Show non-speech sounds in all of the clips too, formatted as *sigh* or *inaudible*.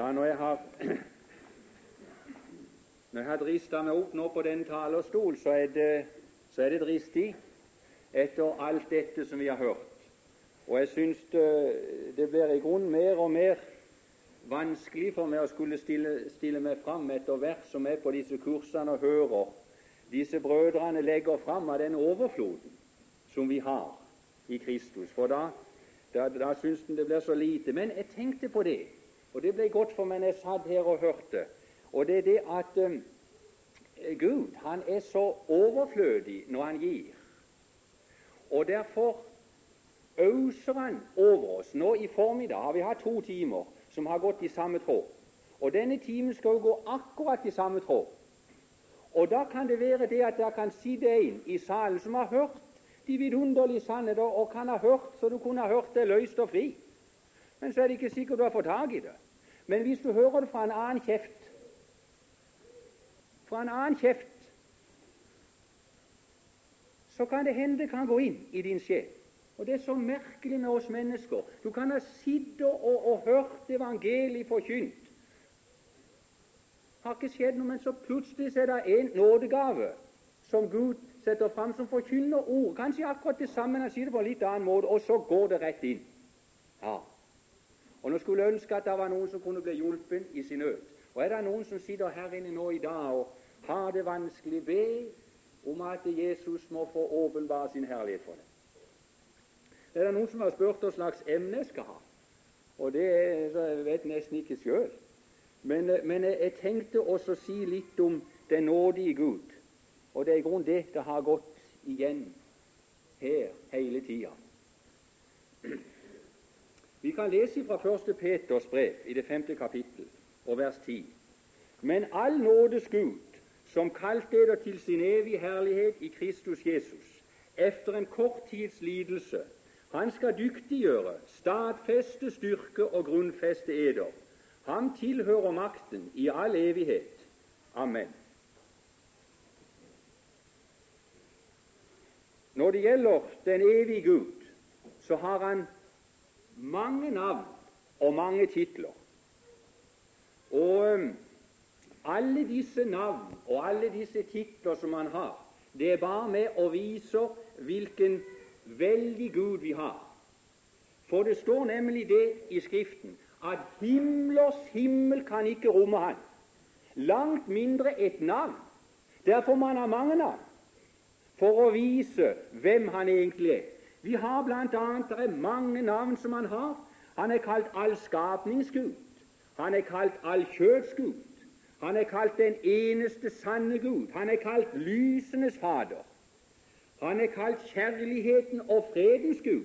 Ja, når jeg har *clears throat* når jeg har drista meg opp nå på den talerstol, så er det, så er det dristig etter alt dette som vi har hørt. Og jeg syns det, det blir i grunnen mer og mer vanskelig for meg å skulle stille, stille meg fram etter hvert som er på disse kursene og hører disse brødrene legger fram av den overfloden som vi har i Kristus. For da, da, da syns en det blir så lite. Men jeg tenkte på det, og det ble godt for meg når jeg satt her og hørte. Og det er det at um, Gud han er så overflødig når han gir. Og derfor øser han over oss. Nå i formiddag har vi hatt to timer som har gått i samme tråd. Og denne timen skal jo gå akkurat i samme tråd. Og da kan det være det at det kan sitte en i salen som har hørt de vidunderlige sannheter, og kan ha hørt så du kunne ha hørt det løst og fri. Men så er det ikke sikkert du har fått tak i det. Men hvis du hører det fra en annen kjeft Fra en annen kjeft så kan det hende det kan gå inn i din sjel. Og Det er så merkelig med oss mennesker. Du kan ha sittet og, og hørt evangeliet forkynt. Har ikke skjedd noe, men så plutselig er det en nådegave som Gud setter fram, som forkynner ord. Kanskje akkurat det samme, han sier det på en litt annen måte, og så går det rett inn. Ja. Og Nå skulle jeg ønske at det var noen som kunne bli hjulpet i sin nød. Og Er det noen som sitter her inne nå i dag og har det vanskelig, be om at Jesus må få åpenbare sin herlighet for deg. Det er noen som har spurt hva slags emne jeg skal ha, og det vet jeg nesten ikke sjøl. Men, men, jeg tenkte også å si litt om den nådige Gud, og det er i grunnen det det har gått igjen her hele tida. Vi kan lese fra 1. Peters brev i det femte kapittel og vers 10. Men all nådes Gud, som kalte dere til sin evige herlighet i Kristus Jesus, efter en kort tids lidelse, han skal dyktiggjøre, stadfeste, styrke og grunnfeste eder. Ham tilhører makten i all evighet. Amen. Når det gjelder den evige Gud, så har han mange navn og mange titler. Og um, alle disse navn og alle disse titler som han har, det er bare med å vise hvilken veldig Gud vi har. For det står nemlig det i Skriften at himlers himmel kan ikke romme Han. Langt mindre et navn. Derfor man har mange navn for å vise hvem han egentlig er. Vi har bl.a. det mange navn som han har. Han er kalt allskapningsgud. Han er kalt allkjødsgud. Han er kalt den eneste sanne Gud. Han er kalt lysenes fader. Han er kalt kjærligheten og fredens Gud.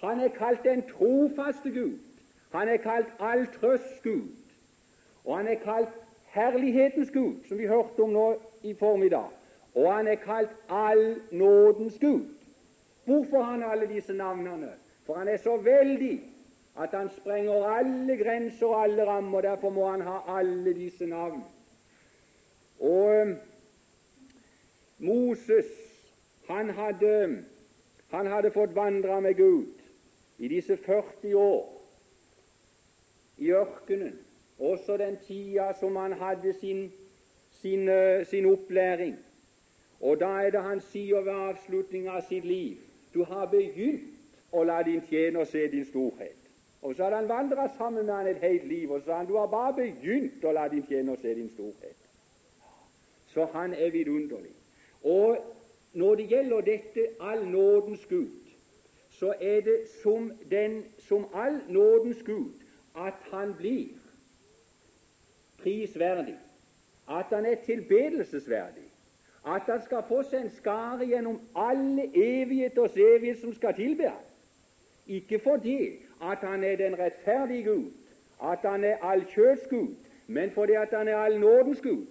Han er kalt den trofaste Gud. Han er kalt Gud. Og han er kalt herlighetens Gud, som vi hørte om nå i formiddag. Og han er kalt allnådens Gud. Hvorfor har han alle disse navnene? For han er så veldig at han sprenger alle grenser og alle rammer. Derfor må han ha alle disse navn. Og um, Moses han hadde, han hadde fått vandre med Gud i disse 40 år i ørkenen, også den tida som han hadde sin, sin, eh, sin opplæring. Og da er det han sier ved avslutningen av sitt liv Du har begynt å la din tjener se din storhet. Og så hadde han vandra sammen med han et helt liv, og så sa han du har bare begynt å la din tjener se din storhet. Så han er vidunderlig. Og når det gjelder dette all nådens Gud, så er det som, den, som all nådens Gud at han blir prisverdig, at han er tilbedelsesverdig, at han skal få seg en skare gjennom alle evigheters evighet som skal tilbe ham. Ikke fordi at han er den rettferdige Gud, at han er allkjøds Gud, men fordi at han er allnådens Gud.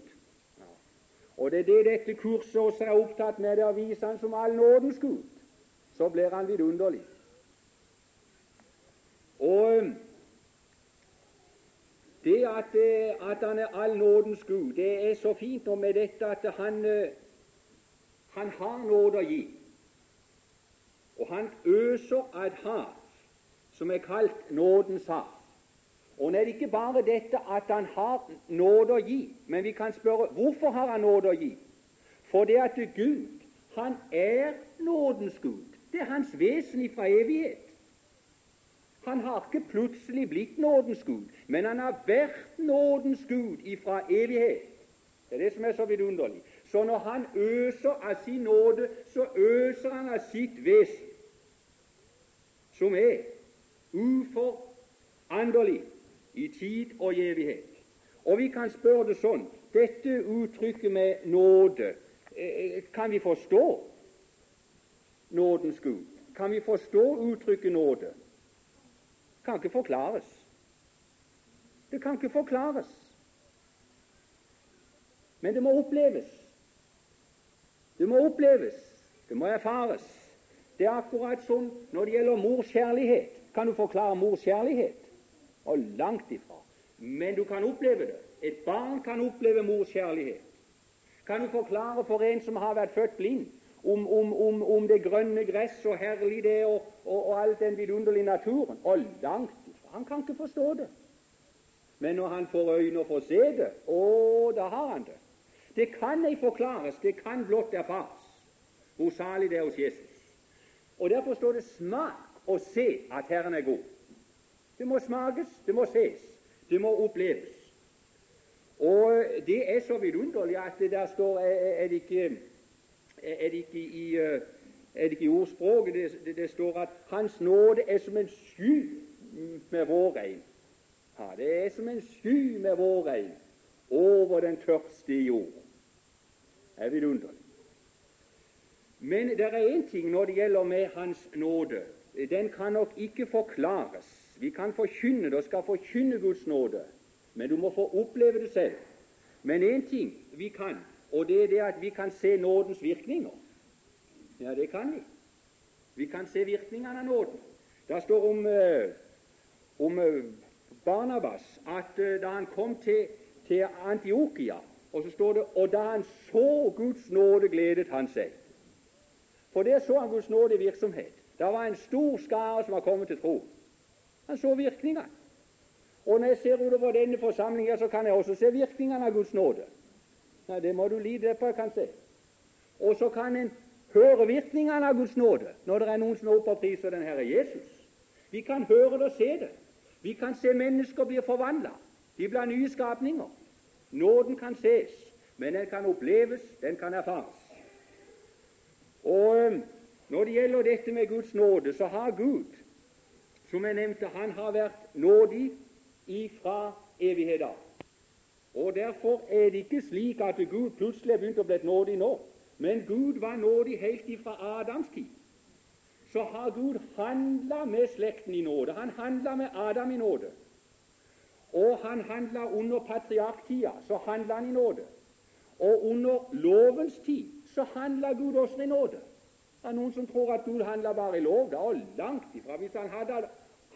Og det er det dette kurset også er opptatt med, det å vise Han som allnådens Gud. Så blir han vidunderlig. Og det at, at, han er allnådens Gud, det er så fint med dette at han, han har nåde å gi. Og han øser et hav som er kalt nådens hav. Og det er ikke bare dette at han har nåde å gi, men vi kan spørre hvorfor har han nåde å gi? For det at Gud, han er nådens Gud. Det er hans vesen fra evighet. Han har ikke plutselig blitt nådens Gud, men han har vært nådens Gud fra evighet. Det er det som er så vidunderlig. Så når han øser av sin nåde, så øser han av sitt vesen, som er uforanderlig i tid og evighet. Og vi kan spørre det sånn Dette uttrykket med nåde, eh, kan vi forstå nådens Gud? Kan vi forstå uttrykket nåde? Det kan ikke forklares. Det kan ikke forklares. Men det må oppleves. Det må oppleves. Det må erfares. Det er akkurat som når det gjelder mors kjærlighet. Kan du forklare mors kjærlighet? og langt ifra. Men du kan oppleve det. Et barn kan oppleve mors kjærlighet. Kan du forklare for en som har vært født blind, om, om, om, om det grønne gress og herlig det og, og, og alt den vidunderlige naturen? Og langt ifra. Han kan ikke forstå det. Men når han får øyne og får se det, å, da har han det. Det kan ei forklares, det kan blott erfares. Hvor salig det hos Jesus. Og Derfor står det smak å se at Herren er god. Det må smakes, det må ses, det må oppleves. Og Det er så vidunderlig at det der står Er det ikke, er det ikke i er det ikke i ordspråket det, det, det, står at Hans nåde er som en sky med vårregn. Ja, det er som en sky med vårregn over den tørste jord. Er vidunderlig. Men det er én ting når det gjelder med Hans nåde. Den kan nok ikke forklares. Vi kan forkynne det og skal forkynne Guds nåde, men du må få oppleve det selv. Men én ting vi kan, og det er det at vi kan se nådens virkninger. Ja, det kan vi. Vi kan se virkningene av nåden. Det står om, uh, om uh, Barnabas at uh, da han kom til, til Antiokia, og så står det og da han så Guds nåde, gledet han seg. For der så han Guds nåde i virksomhet. Det var en stor skare som var kommet til tro. Han så virkningene. Og når jeg ser utover denne forsamlingen, så kan jeg også se virkningene av Guds nåde. Ja, Det må du lide på jeg kan se. Og så kan en høre virkningene av Guds nåde når det er noen som er oppe og priser den Herre Jesus. Vi kan høre det og se det. Vi kan se mennesker bli forvandla. De blir nye skapninger. Nåden kan ses, men den kan oppleves, den kan erfares. Og Når det gjelder dette med Guds nåde, så har Gud som jeg nevnte, han har vært nådig ifra evighet av. Og Derfor er det ikke slik at Gud plutselig er begynt å bli nådig nå. Men Gud var nådig helt ifra Adams tid. Så har Gud handla med slekten i nåde. Han handla med Adam i nåde. Og han handla under patriarktida, så handla han i nåde. Og under lovens tid så handla Gud også i nåde. Det er noen som tror at Gud handla bare i lov. Det er langt ifra. Hvis han hadde,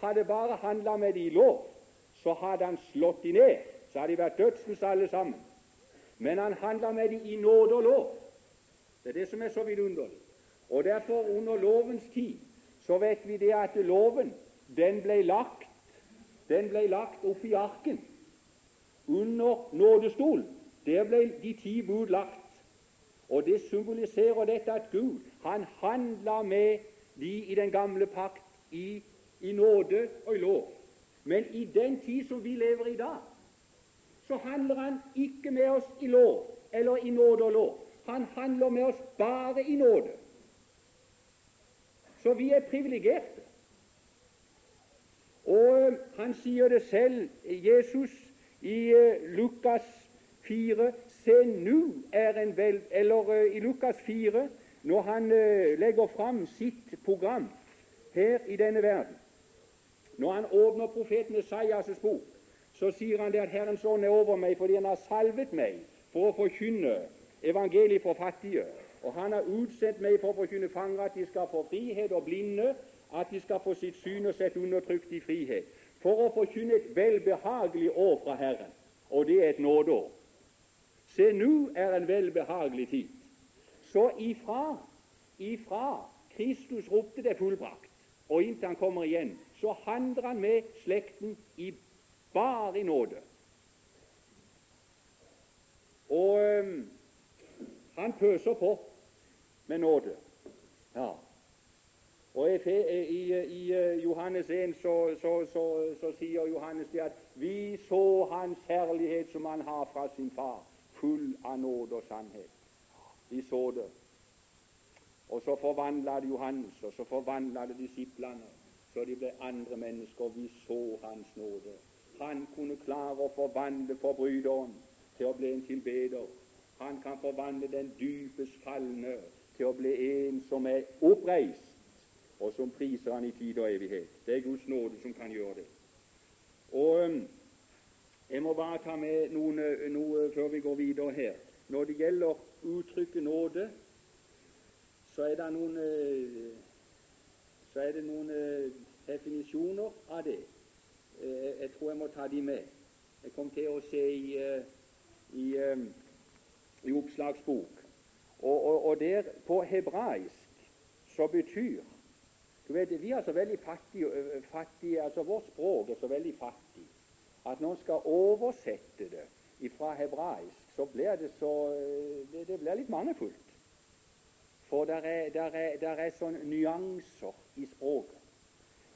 hadde bare handla med det i lov, så hadde han slått de ned. Så hadde de vært dødsens alle sammen. Men han handla med de i nåde og lov. Det er det som er så vidunderlig. Og derfor, under lovens tid, så vet vi det at loven, den ble lagt den ble lagt oppi arken under nådestolen. Der ble de ti bud lagt. Og Det symboliserer dette at Gud han handla med de i den gamle pakt i, i nåde og i lov. Men i den tid som vi lever i dag, så handler han ikke med oss i lov eller i nåde og lov. Han handler med oss bare i nåde. Så vi er privilegerte. Og han sier det selv, Jesus, i uh, Lukas 4 Se, nå er en vel Eller uh, i Lukas 4, når han uh, legger fram sitt program her i denne verden Når han åpner profeten Esaias' bok, så sier han det at Herrens ånd er over meg fordi han har salvet meg for å forkynne evangeliet for fattige. Og han har utsendt meg for å forkynne fanger at de skal få frihet, og blinde at de skal få sitt syn og sett undertrykt i frihet. For å forkynne et velbehagelig år fra Herren, og det er et nådeår. Se, nå er en velbehagelig tid. Så ifra, ifra Kristus ropte det fullbrakt, og inntil han kommer igjen, så handler han med slekten i Bare i nåde. Og um, han pøser på med nåde. Ja. Og i, eh, Johannes 1 så, så, så, så, sier Johannes det at vi så Hans herlighet som han har fra sin far, full av nåde og sannhet. Vi så det. Og så forvandla det Johannes, og så forvandla det disiplene, så de ble andre mennesker. Vi så Hans nåde. Han kunne klare å forvandle forbryteren til å bli en tilbeder. Han kan forvandle den dypest falne til å bli en som er oppreist, og som priser han i tid og evighet. Det er Guds nåde som kan gjøre det. Og Jeg må bare ta med noen, noe før vi går videre her. Når det gjelder uttrykket nåde, så er det noen, så er det noen definisjoner av det. Eh, jeg tror jeg må ta de med. Jeg kom til å se i, i, i oppslagsbok. Og, og, og der på hebraisk så betyr du vet, Vi er så veldig fattige, fattige altså Vårt språk er så veldig fattig at når en skal oversette det fra hebraisk, så blir det så det, det blir litt mangelfullt. For der er, der er, der er sånne nyanser i språket.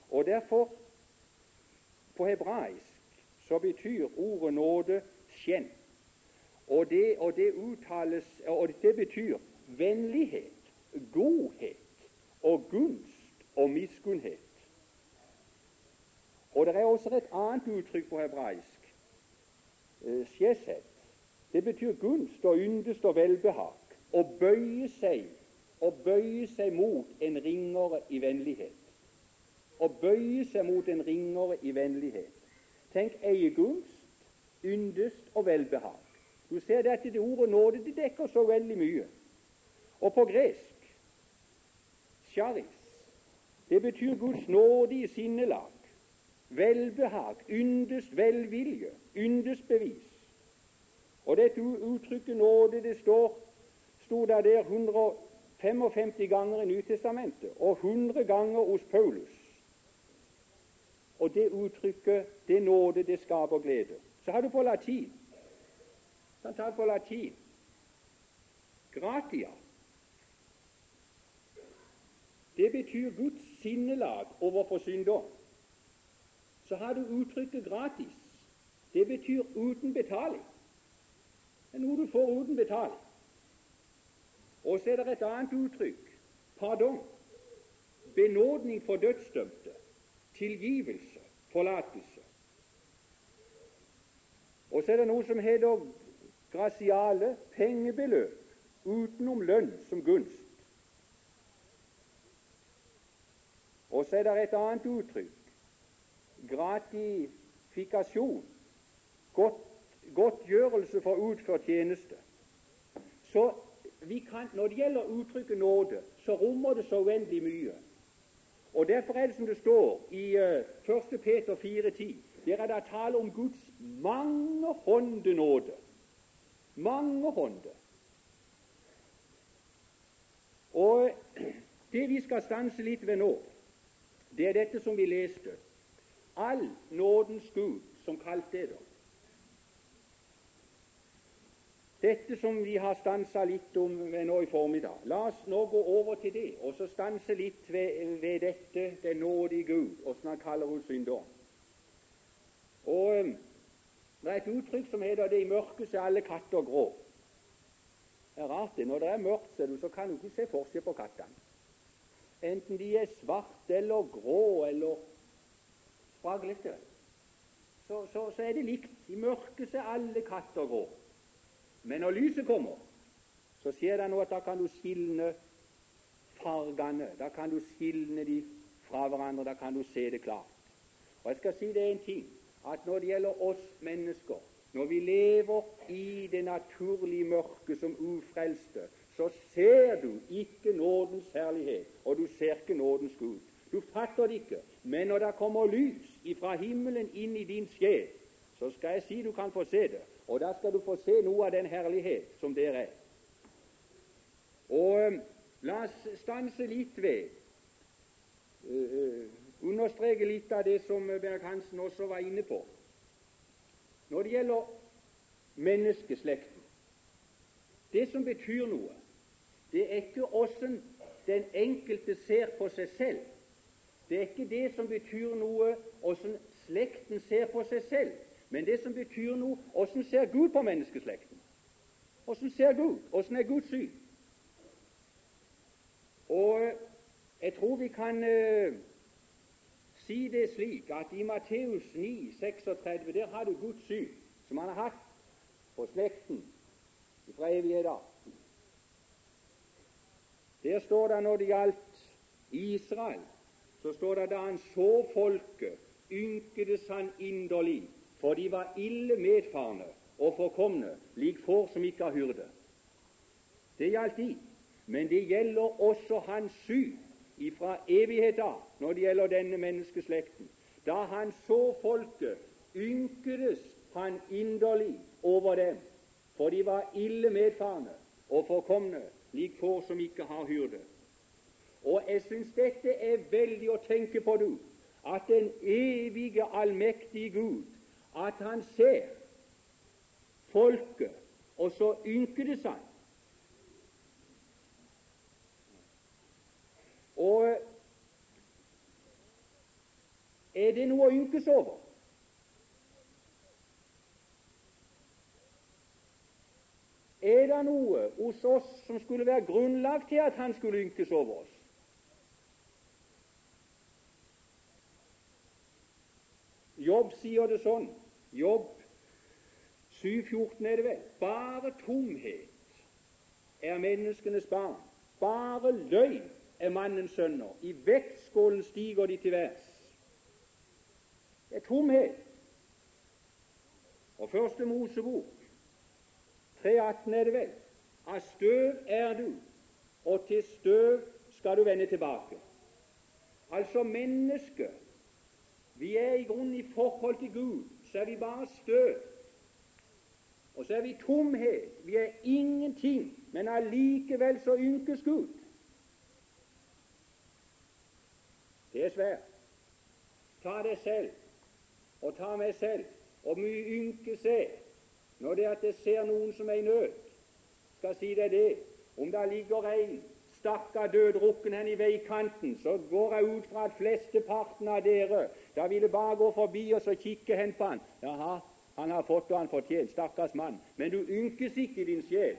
Og derfor, på hebraisk, så betyr ordet nåde skjenn. Og og Og det betyr vennlighet, godhet og gunst og miskunnhet. Og det er også et annet uttrykk på hebraisk, eh, Det betyr gunst og yndest og velbehag. Å bøye seg å bøye seg mot en ringere i vennlighet. Å bøye seg mot en ringere i vennlighet. Tenk eiegunst, yndest og velbehag. Du ser dette det ordet nåde det dekker så veldig mye. Og på gresk charis det betyr Guds nåde i sinnelag, velbehag, yndest velvilje, yndest bevis. Og dette uttrykket nåde det står sto der der 155 ganger i Nytestamentet og 100 ganger hos Paulus. Og det uttrykket, det nåde, det skaper glede. Så har du på latin. så tar du på latin. Gratia. Det betyr Guds sinnelag overfor syndom. Så har du uttrykket gratis. Det betyr uten betaling. Det er noe du får uten betaling. Og så er det et annet uttrykk pardon. Benådning for dødsdømte. Tilgivelse. Forlatelse. Og så er det noe som heter grasiale pengebeløp utenom lønn som gunst. Og så er det et annet uttrykk gratifikasjon. Godt, godtgjørelse for utført tjeneste. Så kan, når det gjelder uttrykket nåde, så rommer det så uendelig mye. Og Derfor er det som det står i uh, 1. Peter 4,10. Der er det tale om Guds mangehånde nåde. Mangehånde. Og *clears throat* det vi skal stanse litt ved nå, det er dette som vi leste. All nådens Gud, som kalte det. Dette som vi har stansa litt om nå i formiddag, la oss nå gå over til det, og så stanse litt ved, ved dette den nådige Gud, åssen han kaller oss synderen. Og um, Det er et uttrykk som heter 'det i mørket er alle katter grå'. Det er rart det. Når det er mørkt, så kan du ikke se forskjell på kattene. Enten de er svarte eller grå eller spraglete, så, så, så er det likt. I mørket så er alle katter grå. Men når lyset kommer, så skjer det noe at da kan du skilne fargene. Da kan du skilne de fra hverandre. Da kan du se det klart. Og jeg skal si det en ting, at når det gjelder oss mennesker, når vi lever i det naturlige mørket som ufrelste, så ser du ikke nådens herlighet, og du ser ikke nådens Gud. Du fatter det ikke. Men når det kommer lys fra himmelen inn i din sjel, så skal jeg si du kan få se det. Og da skal du få se noe av den herlighet som der er. Og um, la oss stanse litt ved uh, Understreke litt av det som Berg Hansen også var inne på. når det gjelder menneskeslekten Det som betyr noe, det er ikke åssen den enkelte ser på seg selv. Det er ikke det som betyr noe åssen slekten ser på seg selv, men det som betyr noe, åssen ser Gud på menneskeslekten? Åssen ser Gud? Åssen er Guds syn? Og jeg tror vi kan uh, si det slik at i Matteus 9, 36, der har du Guds syn, som han har hatt på slekten fra evighet av. Der står det når det gjaldt Israel, så står det da han så folket, ynkedes han inderlig, for de var ille medfarne og forkomne, lik får som ikke har hyrde. Det gjaldt de. Men det gjelder også hans syn ifra evighet av når det gjelder denne menneskeslekten. Da han så folket, ynkedes han inderlig over dem, for de var ille medfarne og forkomne, lik får som ikke har hyrde. Og jeg syns dette er veldig å tenke på, du, at den evige, allmektige Gud, at han ser folket, og så ynker det seg. Og er det noe å ynkes over? Er det noe hos oss som skulle være grunnlag til at han skulle ynkes over oss? Jobb sier det sånn. Jobb 7,14 er det vel. Bare tomhet er menneskenes barn. Bare løgn er mannens sønner. I vektskålen stiger de til værs. Det er tomhet. Og Første Mosebok 3,18 er det vel. Av støv er du, og til støv skal du vende tilbake. Altså mennesket Vi er i grunnen i forhold til Gud, så er vi bare støv. Og så er vi tomhet. Vi er ingenting, men allikevel så ynkes Gud. Det er svært. Ta deg selv, og ta meg selv, og mye ynkes seg når det at jeg ser noen som er i nød, skal si deg det. Om det ligger en stakkar dødrukken hen i veikanten, så går jeg ut fra at flesteparten av dere da ville bare gå forbi og så kikke hen på han. Jaha, han har fått det han fortjent, stakkars mann. Men du ynkes ikke i din sjel.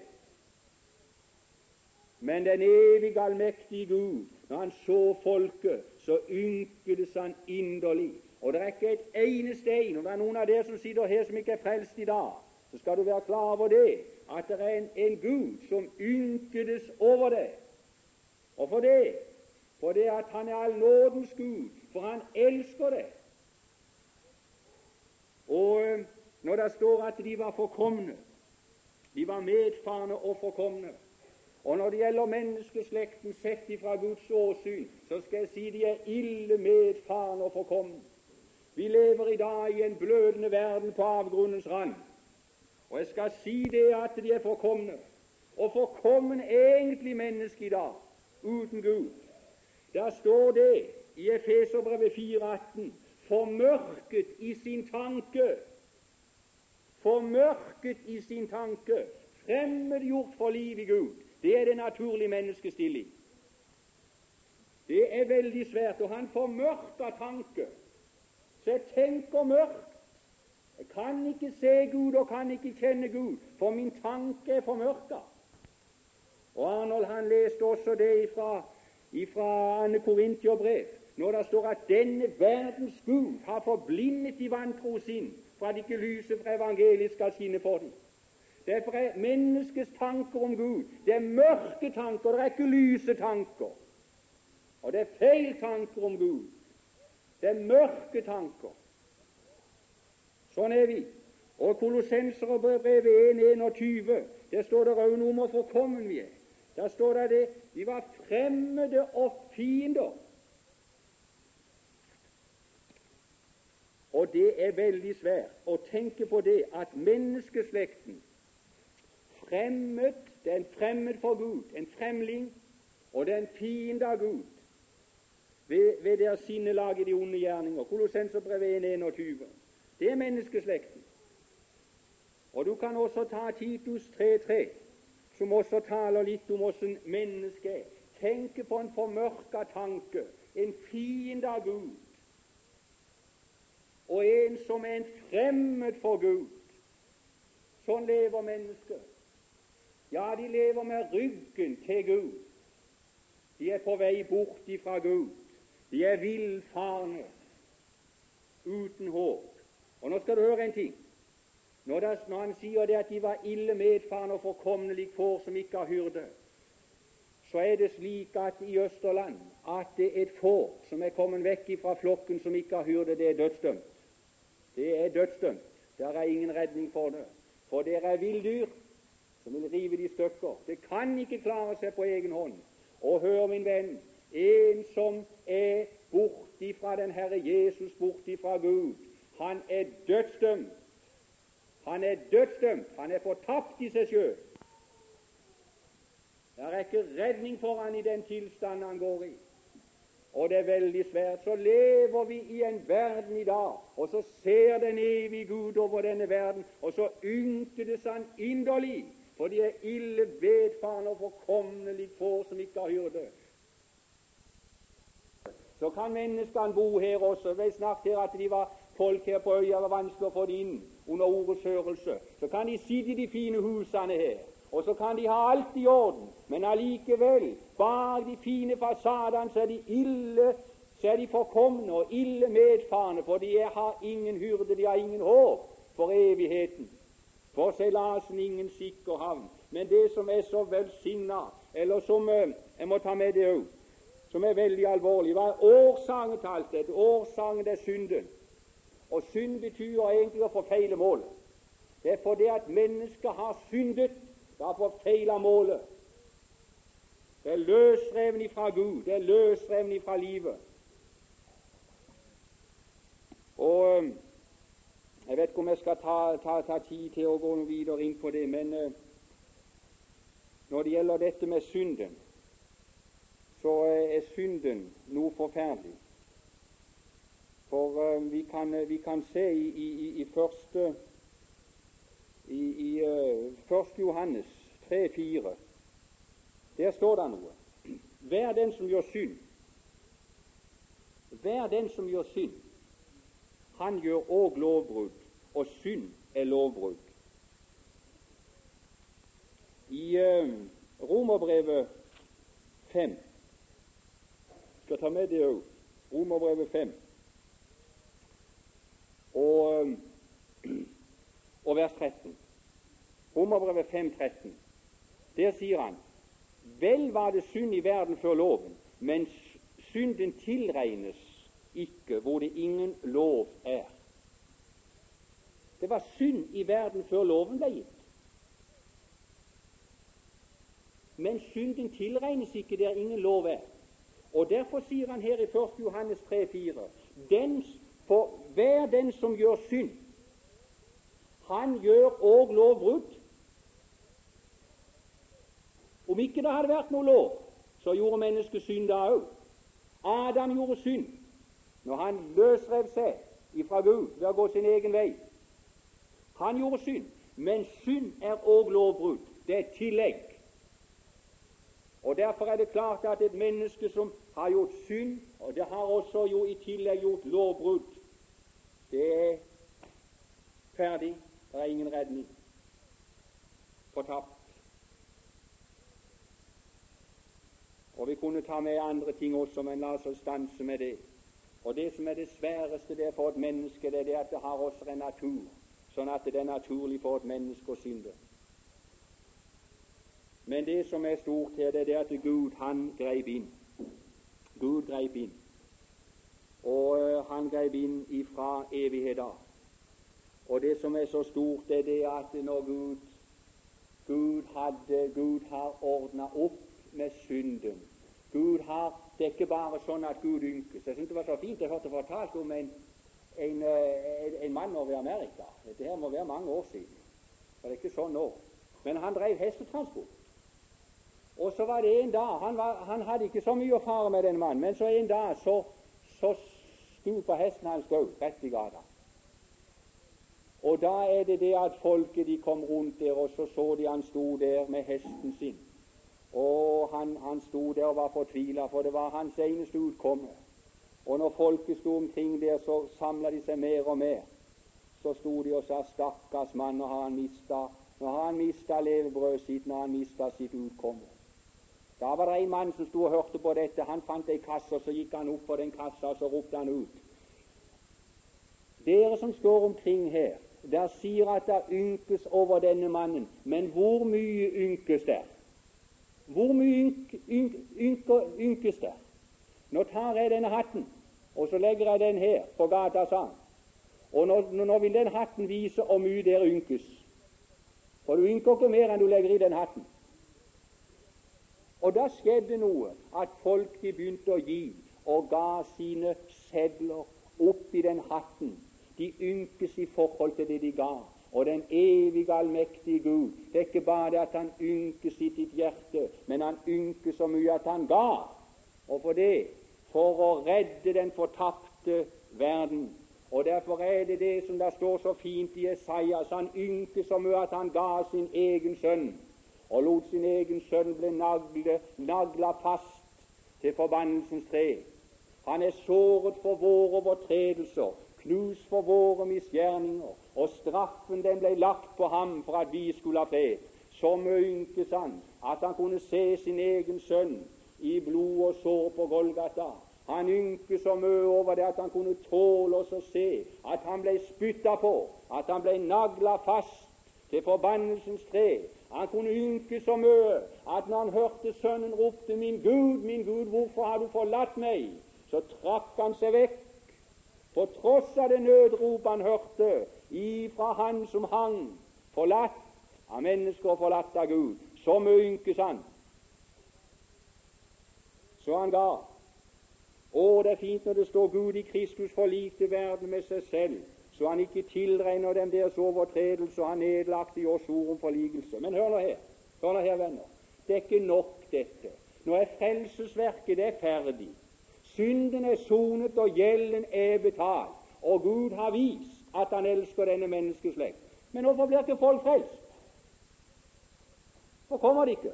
Men den evige, allmektige Gud, når han så folket, så ynkedes han inderlig. Og det er ikke et eneste en, og det er noen av dere som sitter her som ikke er frelst i dag, så skal du være klar over det, at det er en, en Gud som ynkedes over deg. Og for det, for det at han er allnådens Gud, for han elsker deg. Og eh, når det står at de var forkomne, de var medfarne og forkomne, og når det gjelder menneskeslekten sett ifra Guds åsyn, så skal jeg si de er ille medfarne og forkomne. Vi lever i dag i en blødende verden på avgrunnens rand. Og jeg skal si det at de er forkomne. Og forkommen er egentlig menneske i dag, uten Gud. Der står det i Efeserbrevet 4,18 formørket i sin tanke. Formørket i sin tanke. Fremmedgjort for liv i Gud. Det er det naturlige menneskestilling. Det er veldig svært. Og han formørka tanke. Så jeg tenker mørkt jeg kan ikke se Gud og kan ikke kjenne Gud, for min tanke er formørka. Og Arnold han leste også det ifra Anne Korintiobrev, når det står at denne verdens Gud har forblindet de vantro sin, for at ikke lyset fra evangeliet skal skinne for dem. Derfor er menneskets tanker om Gud det er mørke tanker, det er ikke lyse tanker. Og det er feil tanker om Gud. Det er mørke tanker. Sånn er vi. Og Kolossenserbrevet 1.21, der står det også noe om hvor forkommen vi er. Der står det det vi var fremmede og fiender. Og det er veldig svært å tenke på det at menneskeslekten fremmed, det er en fremmed for Gud, en fremling, og det er en fiende av Gud ved, ved deres sinnelag i de onde gjerninger. Kolossenserbrevet 1.21. Det er menneskeslekten. Og du kan også ta Titus 3.3, som også taler litt om åssen mennesket er. Tenke på en formørka tanke, en fiende av Gud, og en som er en fremmed for Gud. Sånn lever mennesket. Ja, de lever med ryggen til Gud. De er på vei bort ifra Gud. De er villfarne, uten håp. Og nå skal du høre en ting. Når, det, når han sier det at de var ille medfarende og forkomne lik får som ikke har hyrde, så er det slik at i Østerland at det er et får som er kommet vekk fra flokken som ikke har hyrde, det er dødsdømt. Det er dødsdømt. Der er ingen redning for det. For det er villdyr som vil rive de stykker. Det kan ikke klare seg på egen hånd. Og hør, min venn, en som er borti fra den Herre Jesus, borti fra Gud, han er dødsdømt. Han er dødsdømt. Han er fortapt i seg sjøl. Det er ikke redning for han i den tilstand han går i. Og det er veldig svært. Så lever vi i en verden i dag, og så ser den evige Gud over denne verden, og så ynkedes han inderlig, for de er ille vedfarne og forkomne få som ikke har hyrde. Så kan menneskene bo her også. Vi snakket her at de var folk her på øya var vanskelig å få det inn under ordets hørelse. Så kan de sitte i de fine husene her, og så kan de ha alt i orden. Men allikevel, bak de fine fasadene, så er de ille så er de forkomne og ille medfarende, for de har ingen hyrde, de har ingen håp for evigheten. For seilasen ingen sikker havn. Men det som er så velsigna, eller som eh, Jeg må ta med det òg, som er veldig alvorlig. Hva er årsaken til alt dette? Årsaken er synden. Og synd betyr egentlig å forfeile målet. Det er fordi at mennesket har syndet. Det har forfeila målet. Det er løsreven ifra Gud. Det er løsreven ifra livet. Og Jeg vet ikke om jeg skal ta, ta, ta tid til å gå videre inn på det, men når det gjelder dette med synden, så er synden noe forferdelig. For uh, vi, kan, uh, vi, kan, se i, i, i første i, i uh, 1. Johannes 3,4 Der står det noe. Vær den som gjør synd. Vær den som gjør synd. Han gjør òg lovbrudd, og synd er lovbrudd. I Romerbrevet 5 skal ta med det òg. Romerbrevet 5 og, og vers 13. Romerbrevet 5, 13. Der sier han Vel var det synd i verden før loven, men synden tilregnes ikke hvor det ingen lov er. Det var synd i verden før loven ble gitt. Men synden tilregnes ikke der ingen lov er. Og Derfor sier han her i 1. Johannes 3,4 Den for hver den som gjør synd, han gjør òg lovbrudd. Om ikke det hadde vært noe lov, så gjorde mennesket synd da òg. Adam gjorde synd når han løsrev seg ifra Gud ved å gå sin egen vei. Han gjorde synd, men synd er òg lovbrudd. Det er tillegg. Og Derfor er det klart at et menneske som har gjort synd, og det har også jo i tillegg gjort lovbrudd, det er ferdig. Det er ingen redning. Fortapt. Og Vi kunne ta med andre ting også, men la oss stanse med det. Og Det som er det sværeste det er for et menneske, det er det at det har også en natur, sånn at det er naturlig for et menneske å synde. Men det som er stort her, det er det at Gud, han greip inn. Gud greip inn. Og eh, han grep inn ifra evighet. Og det som er så stort, er det at når Gud Gud, hadde, Gud har ordna opp med synden. Gud har, Det er ikke bare sånn at Gud ynkes. Jeg synes det var så fint jeg hørte fortalt om en, en, en, en mann over i Amerika. Dette her må være mange år siden. For det er ikke sånn nå. Men han drev hestetransport. Og så var det en dag Han, var, han hadde ikke så mye å fare med, den mannen, men så en dag så, så stupa hesten hans òg rett i gata. Og da er det det at folket de kom rundt der, og så så de han sto der med hesten sin. Og han, han sto der og var fortvila, for det var hans eneste utkomme. Og når folket sto omkring der, så samla de seg mer og mer. Så sto de og sa 'Stakkars mann, nå har han mista nå har han mista levebrødet sitt, nå har han mista sitt utkomme'. Da var det en mann som sto og hørte på dette. Han fant ei kasse, og så gikk han opp på den kassa, og så ropte han ut. Dere som står omkring her, der sier at det ynkes over denne mannen. Men hvor mye ynkes der? Hvor mye ynk, ynk, ynk, ynkes der? Nå tar jeg denne hatten, og så legger jeg den her på gata, sa han. Og nå, nå vil den hatten vise hvor mye der ynkes. For du ynker ikke mer enn du legger i den hatten. Og da skjedde noe, at folk de begynte å gi og ga sine sedler oppi den hatten. De ynkes i forhold til det de ga. Og den evige, allmektige Gud, det er ikke bare det at han ynkes i ditt hjerte, men han ynkes så mye at han ga. Og for det, for å redde den fortapte verden. Og Derfor er det det som der står så fint i Esaias. Han ynkes så mye at han ga sin egen sønn, og lot sin egen sønn bli nagla fast til forbannelsens tre. Han er såret for våre overtredelser, knust for våre misgjerninger, og straffen den ble lagt på ham for at vi skulle ha fred. Så møyntes han at han kunne se sin egen sønn i blod og sår på Golgata. Han ynket så mye over det at han kunne tåle oss å se at han ble spytta på, at han ble nagla fast til forbannelsens tre. Han kunne ynke så mye at når han hørte sønnen ropte 'Min Gud, min Gud, hvorfor har du forlatt meg?' så trakk han seg vekk på tross av det nødrop han hørte ifra han som hang, forlatt av mennesker og forlatt av Gud. Så mye ynkes han. Så han ga. Å, det er fint når det står Gud i Kristus forlikte verden med seg selv, så han ikke tilregner dem deres overtredelse, og han nedlagt i oss ord om forlikelse. Men hør nå her, hør nå her, venner. Det er ikke nok, dette. Nå er frelsesverket det er ferdig. Synden er sonet, og gjelden er betalt. Og Gud har vist at han elsker denne menneskeslekt. Men hvorfor blir ikke folk frelst? Hvorfor kommer de ikke?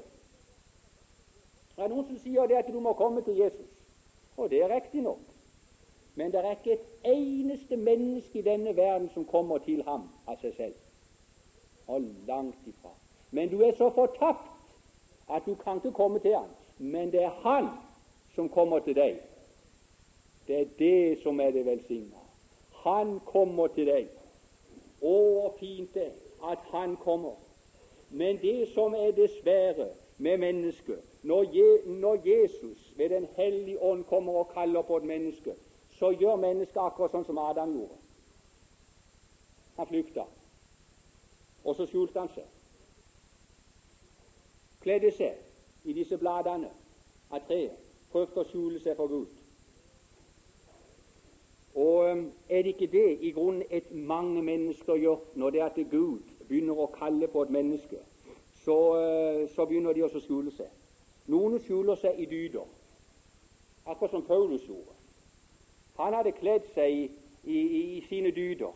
Det er noen som sier det at du må komme til Jesus. Og det er riktig nok. Men det er ikke et eneste menneske i denne verden som kommer til ham av seg selv. Og langt ifra. Men du er så fortapt at du kan ikke komme til ham. Men det er han som kommer til deg. Det er det som er det velsigna. Han kommer til deg. Å, fint det at han kommer. Men det som er dessverre med mennesket, når, Je når Jesus ved Den hellige ånd kommer og kaller på et menneske, så gjør mennesket akkurat sånn som Adam gjorde. Han flykta, og så skjulte han seg. Kledde seg i disse bladene av treet, prøvde å skjule seg for Gud. Og um, er det ikke det i grunnen et mange mennesker gjør når det er at Gud begynner å kalle på et menneske? Så, uh, så begynner de å skjule seg. Noen skjuler seg i dyder, akkurat som Paulus gjorde. Han hadde kledd seg i, i, i sine dyder.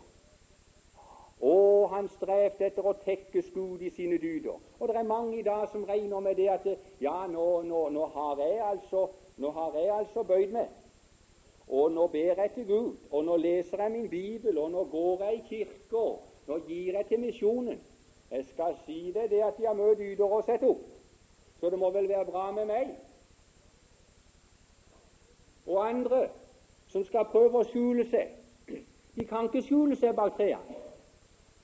Og han strevde etter å tekkes Gud i sine dyder. Og det er mange i dag som regner med det at ja, nå, nå, nå har jeg altså, nå har jeg altså bøyd meg. Og nå ber jeg til Gud, og nå leser jeg min bibel, og nå går jeg i kirka, nå gir jeg til misjonen. Jeg skal si deg det at de har mye dyder å sette opp, så det må vel være bra med meg. Og andre som skal prøve å skjule seg, de kan ikke skjule seg bak trærne.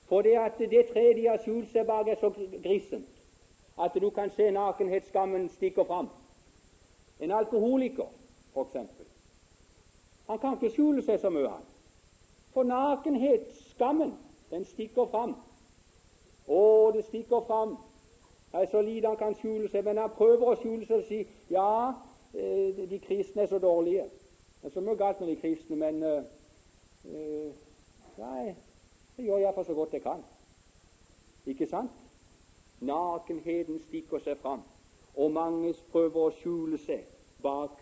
For det at det treet de har skjult seg bak, er så grissent at du kan se nakenhetsskammen stikker fram. En alkoholiker, f.eks. Han kan ikke skjule seg så mye, han. For nakenhetsskammen, den stikker fram. Å, det stikker fram. Det er så lite han kan skjule seg, men han prøver å skjule seg og si ja, eh, de kristne er så dårlige. Det er så mye galt med de kristne, men uh, Nei, det gjør jeg iallfall så godt jeg kan. Ikke sant? Nakenheten stikker seg fram, og mange prøver å skjule seg bak,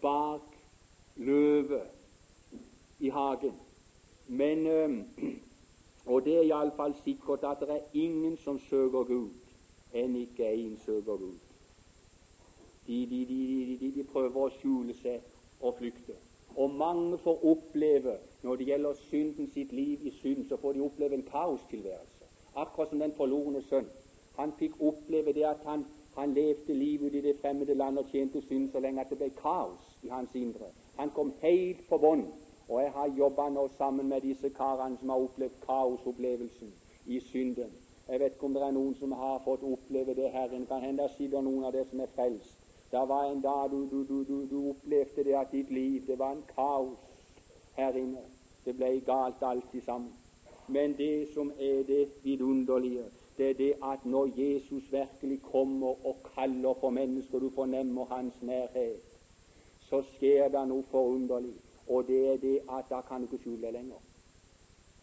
bak løve i hagen. Men, Og det er iallfall sikkert at det er ingen som søker Gud, enn ikke én søker Gud. De, de, de, de, prøver å skjule seg og flykte. Og mange får oppleve, når det gjelder synden sitt liv i synd, så får de oppleve en kaostilværelse. Akkurat som den forlorne sønn. Han fikk oppleve det at han, han levde livet i det fremmede land og tjente synd så lenge at det ble kaos i hans indre. Han kom helt på bånn og jeg har jobba nå sammen med disse karene som har opplevd kaosopplevelsen i synden. Jeg vet ikke om det er noen som har fått oppleve det, Herren. Kan hende det sitter noen av dere som er frelst. Det var en dag du, du, du, du, opplevde det at ditt liv det var en kaos her inne. Det ble galt alt sammen. Men det som er det vidunderlige, det er det at når Jesus virkelig kommer og kaller på mennesker, du fornemmer hans nærhet, så skjer det noe forunderlig. Og det er det at da kan du ikke skjule det lenger.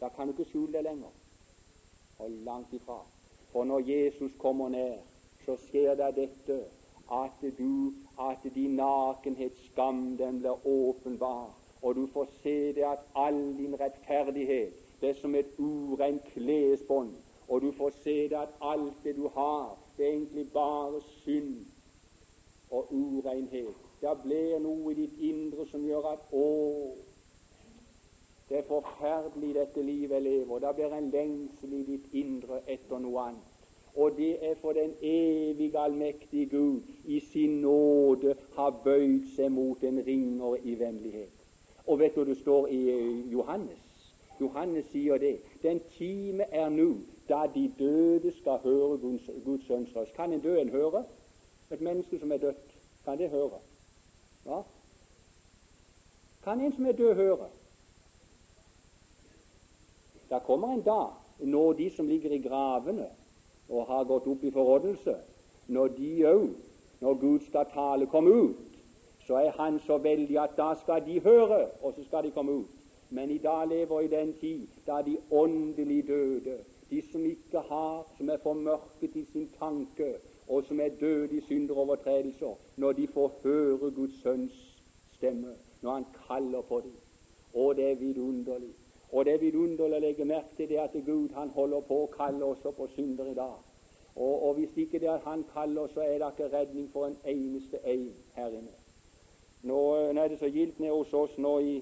Da kan du ikke skjule det lenger. Og langt ifra. For når Jesus kommer ned, så skjer det dette at du, at din nakenhet, skam, den blir åpenbar, og du får se det at all din rettferdighet det er som et urent klesbånd, og du får se det at alt det du har, det er egentlig bare synd og urenhet. Det blir noe i ditt indre som gjør at å, det er forferdelig dette livet jeg lever. Det blir en lengsel i ditt indre etter noe annet. Og det er for den evige, allmektige Gud i sin nåde har bøyd seg mot en ringere i vennlighet. Og vet du det står i Johannes? Johannes sier det. Den time er nå da de døde skal høre Guds, Guds sønns. Kan en død en høre? Et menneske som er dødt, kan det høre? Ja. Kan en som er død, høre? Da kommer en dag når de som ligger i gravene og har gått opp i forrådelse, når de òg, når Gud skal tale, kommer ut, så er Han så veldig at da skal de høre, og så skal de komme ut. Men i dag lever i den tid da de åndelig døde, de som ikke har, som er formørket i sin tanke, og som er døde i synder og overtredelser, når de får høre Guds sønns stemme, når han kaller på dem. Og det er vidunderlig. Og det er vidunderlig å legge merke til det at Gud han holder på å kalle også på synder i dag. Og, og hvis ikke det er Han kaller, så er det ikke redning for en eneste en her inne. Nå, nå er det så gildt nede hos oss nå i,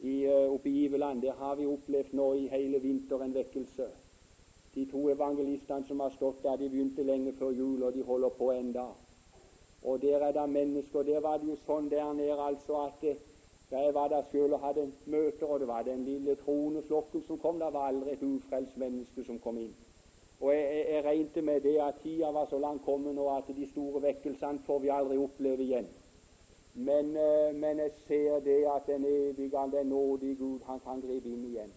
i, uh, oppe i Iveland. Det har vi opplevd nå i hele vinter en vekkelse. De to evangelistene som har stått der, de begynte lenge før jul, og de holder på enda. Og der er det mennesker. Der var det jo sånn der nede altså at eh, jeg var der sjøl og hadde møter, og det var den lille troende flokken som kom. Det var aldri et ufrelst menneske som kom inn. Og jeg, jeg, jeg regnet med det at tida var så langt kommet nå at de store vekkelsene får vi aldri oppleve igjen. Men, eh, men jeg ser det at den evige, den nådige Gud, han kan gripe inn igjen.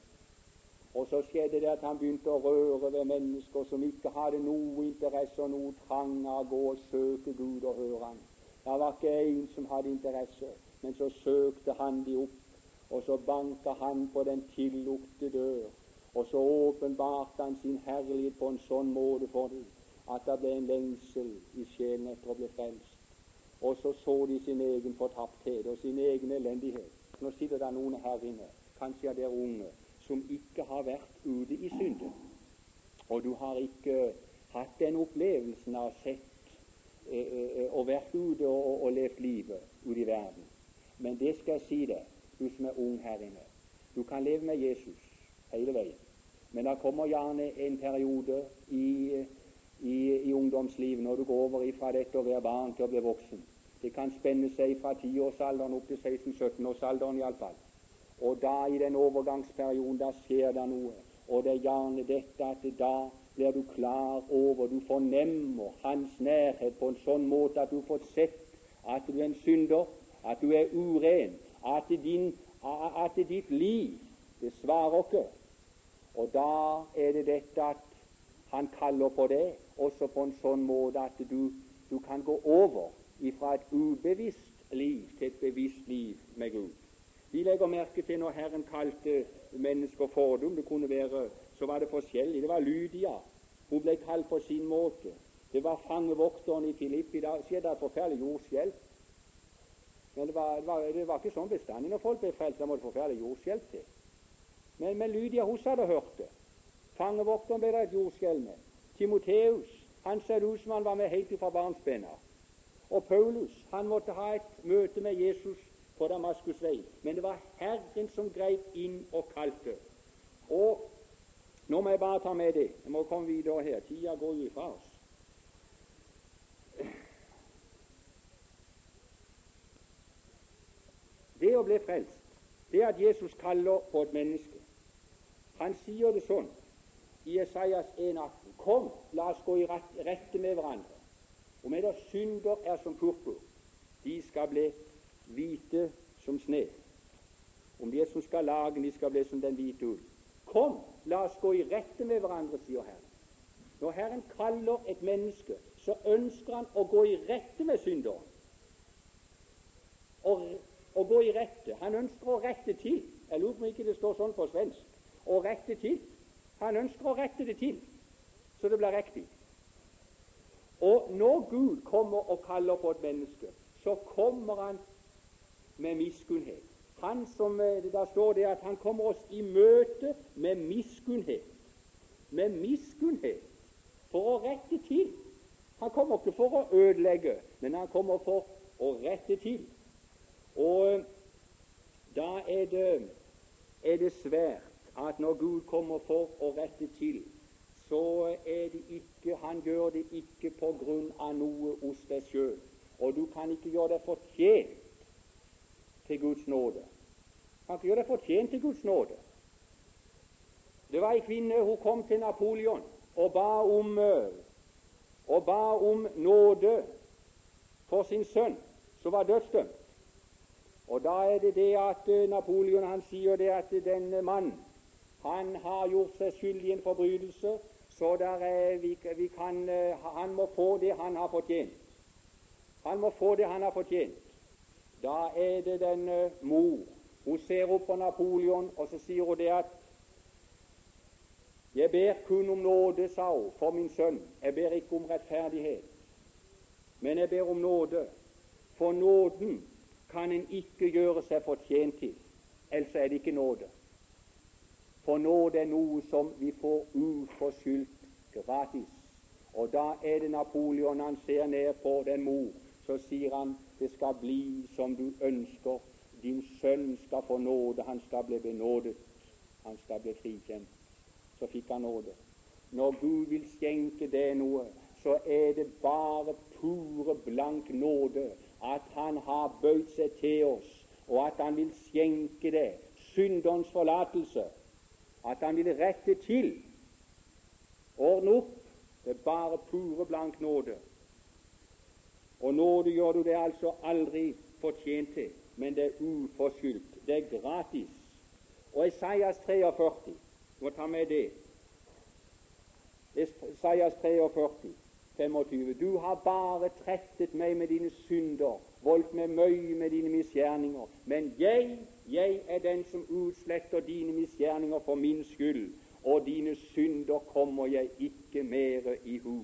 Og så skjedde det at han begynte å røre ved mennesker som ikke hadde noe interesse og noe trang av å gå og søke Gud og høre Han. Det var ikke en som hadde interesse, men så søkte han de opp, og så banka han på den tillukte dør, og så åpenbarte han sin herlighet på en sånn måte for dem at det ble en lengsel i sjelen etter å bli frelst. Og så så de sin egen fortapthet og sin egen elendighet. Nå sitter det noen her inne, kanskje er dere unge, som ikke har vært ute i synden. Og du har ikke hatt den opplevelsen av sett eh, eh, og vært ute og, og levd livet ute i verden. Men det skal jeg si deg, du som er ung her inne. Du kan leve med Jesus hele veien. Men det kommer gjerne en periode i, i, i ungdomslivet når du går over fra dette å være barn til å bli voksen. Det kan spenne seg fra tiårsalderen opp til 16-17-årsalderen iallfall. Og da i den overgangsperioden da skjer det noe. Og det er gjerne dette at da blir du klar over, du fornemmer hans nærhet på en sånn måte at du får sett at du er en synder, at du er uren, at, din, at ditt liv det svarer ikke. Og da er det dette at han kaller på det også på en sånn måte at du, du kan gå over fra et ubevisst liv til et bevisst liv med Gud. Vi legger merke til når Herren kalte mennesker fordum. Det kunne være, så var det forskjellig. Det var Lydia. Hun ble kalt på sin måte. Det var fangevokteren i Filippi. Da skjedde et forferdelig jordskjelv. Men det var, det, var, det var, ikke sånn bestandig når folk ble frelst. Da måtte forferdelig jordskjelv til. Men, men Lydia hun hørt det. Fangevokteren ble det et jordskjelv med. Timoteus han ser ut som han var med helt fra barnsben av. Og Paulus han måtte ha et møte med Jesus på Damaskus vei. Men det var Herren som grep inn og kalte. Og Nå må jeg bare ta med det. Jeg må komme videre her. Tida går jo ifra oss. Det å bli frelst, det at Jesus kaller på et menneske Han sier det sånn i Esaias 1,18.: Kom, la oss gå i rette med hverandre. Om eder synder er som purpur, de skal bli hvite som sne. Om de er som skarlagen, de skal bli som den hvite ull. Kom, la oss gå i rette med hverandre, sier Herren. Når Herren kaller et menneske, så ønsker han å gå i rette med synderen. Å gå i rette. Han ønsker å rette til. Jeg lurer på om ikke det står sånn på svensk. Å rette til. Han ønsker å rette det til, så det blir riktig. Og når Gud kommer og kaller på et menneske, så kommer han med miskunnhet. Han som, eh, Da står det at han kommer oss i møte med miskunnhet. Med miskunnhet for å rette til. Han kommer ikke for å ødelegge, men han kommer for å rette til. Og eh, da er det, er det svært at når Gud kommer for å rette til, så er det ikke Han gjør det ikke på grunn av noe hos deg sjøl. Og du kan ikke gjøre deg fortjent til Guds nåde. Du kan ikke gjøre deg fortjent til Guds nåde. Det var ei kvinne hun kom til Napoleon og ba om, eh, og ba om nåde for sin sønn, som var dødsdømt. Og Da er det det at eh, Napoleon han sier det at denne mannen han har gjort seg skyldig i en forbrytelse, så er, vi, vi kan, eh, han må få det han har fortjent. Han må få det han har fortjent. Da er det den uh, mor. Hun ser opp på Napoleon, og så sier hun det at Jeg ber kun om nåde, sa hun, for min sønn. Jeg ber ikke om rettferdighet, men jeg ber om nåde. For nåden kan en ikke gjøre seg fortjent til, ellers er det ikke nåde. For nåde er noe som vi får uforskyldt gratis. Og da er det Napoleon han ser ned på den mor, så sier han det skal bli som du ønsker. Din sønn skal få nåde, han skal bli benådet. Han skal bli frikjent. Så fikk han nåde. Når Gud vil skjenke deg noe, så er det bare pure, blank nåde at Han har bøyd seg til oss, og at Han vil skjenke det syndens forlatelse at han vil rette til, ordne opp. Det er bare pure blank nåde. Og nåde gjør du det altså aldri fortjent til, men det er uforskyldt. Det er gratis. Og Esaias 43 må ta med det. Esaias 43, 25. Du har bare trettet meg med dine synder, voldt meg møye med dine misgjerninger. Men jeg jeg er den som utsletter dine misgjerninger for min skyld, og dine synder kommer jeg ikke mere i hu.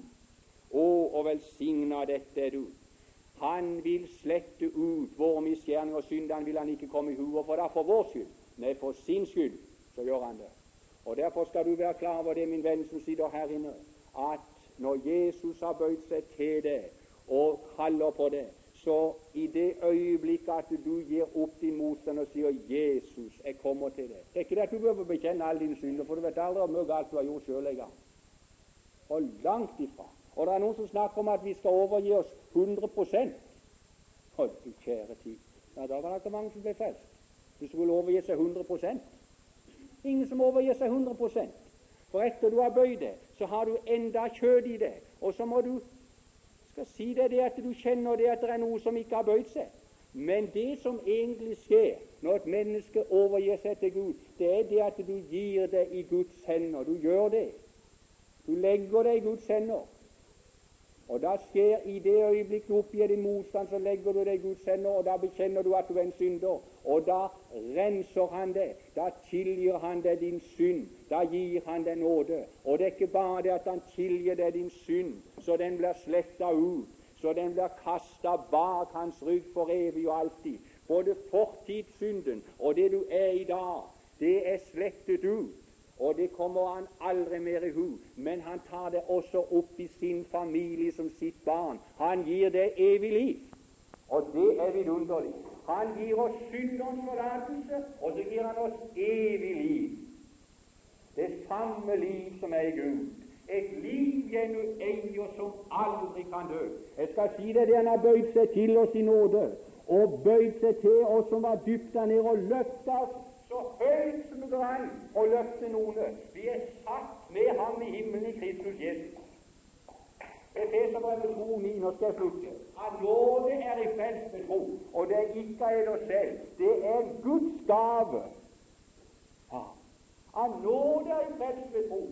Å, og velsigna dette er du. Han vil slette ut våre misgjerninger og synder. Han vil han ikke komme i hu. Og for da for vår skyld? Nei, for sin skyld så gjør han det. Og Derfor skal du være klar over det, min venn som sitter her inne, at når Jesus har bøyd seg til deg og kaller på det, så i det øyeblikket at du gir opp din motstand og sier 'Jesus, jeg kommer til deg' Det er ikke det at du behøver bekjenne alle dine synder, for du vet aldri hvor mye galt du har gjort sjøl engang. Og langt ifra. Og det er noen som snakker om at vi skal overgi oss 100 Å, du kjære tid. Ja, Da var det ikke mange som ble frelst. Du skulle overgi seg 100 Ingen som overgir seg 100 For etter du har bøyd deg, så har du enda kjød i deg, og så må du skal si deg det at du kjenner det at det er noe som ikke har bøyd seg. Men det som egentlig skjer når et menneske overgir seg til Gud, det er det at du gir det i Guds hender. Du gjør det. Du legger det i Guds hender. Og da skjer i det øyeblikk du oppgir din motstand, så legger du det i Guds hender, og da bekjenner du at du er en synder. Og da renser han det. Da tilgir han deg din synd. Da gir han deg nåde. Og det er ikke bare det at han tilgir deg din synd, så den blir sletta ut, så den blir kasta bak hans rygg for evig og alltid. Både fortidssynden og det du er i dag, det er slettet ut. og det kommer han aldri mer i hu. Men han tar det også opp i sin familie som sitt barn. Han gir det evig liv. Og det er vidunderlig. Han gir oss synderens forlatelse, og så gir han oss evig liv. Det samme liv som er i Gud. Et liv gjennom eier som aldri kan dø. Jeg skal si det, det han har bøyd seg til oss i nåde, og bøyd seg til oss som var dypt der nede, og løfta oss så høyt som det går an å løfte noen. Vi er satt med ham i himmelen i Kristus Jesus. Efeserbrevet 2,9. Nå skal jeg slutte. At nåde er i frelst ved tro, og det er ikke av oss selv. Det er Guds gave. Ja. Av nåde er i frelst ved tro,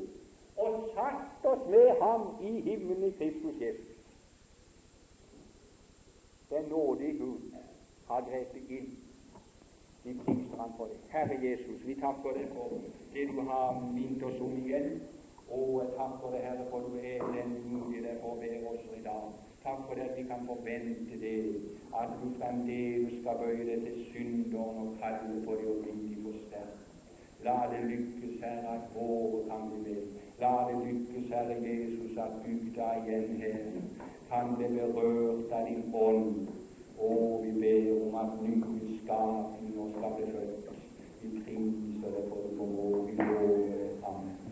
og satt oss med ham i himmelen i Kristus Jesus. Den nådige Gud har grepet inn vi priser Ham for det. Herre Jesus, vi takker deg for det du har minnet oss om igjen. Og jeg takker deg, Herre, for du er mulighet der for å være oss i dag. Takk for det at vi kan forvente det, at du fremdeles skal bøye deg til synderen og kalle på det og bli. La det lykkes, Herre, at våre kan bli med. La det lykkes, Herre Jesus, at bygda igjen her kan bli berørt av din ånd og vi ber om at nye skapninger skal bli født. Vi priser deg for det for vår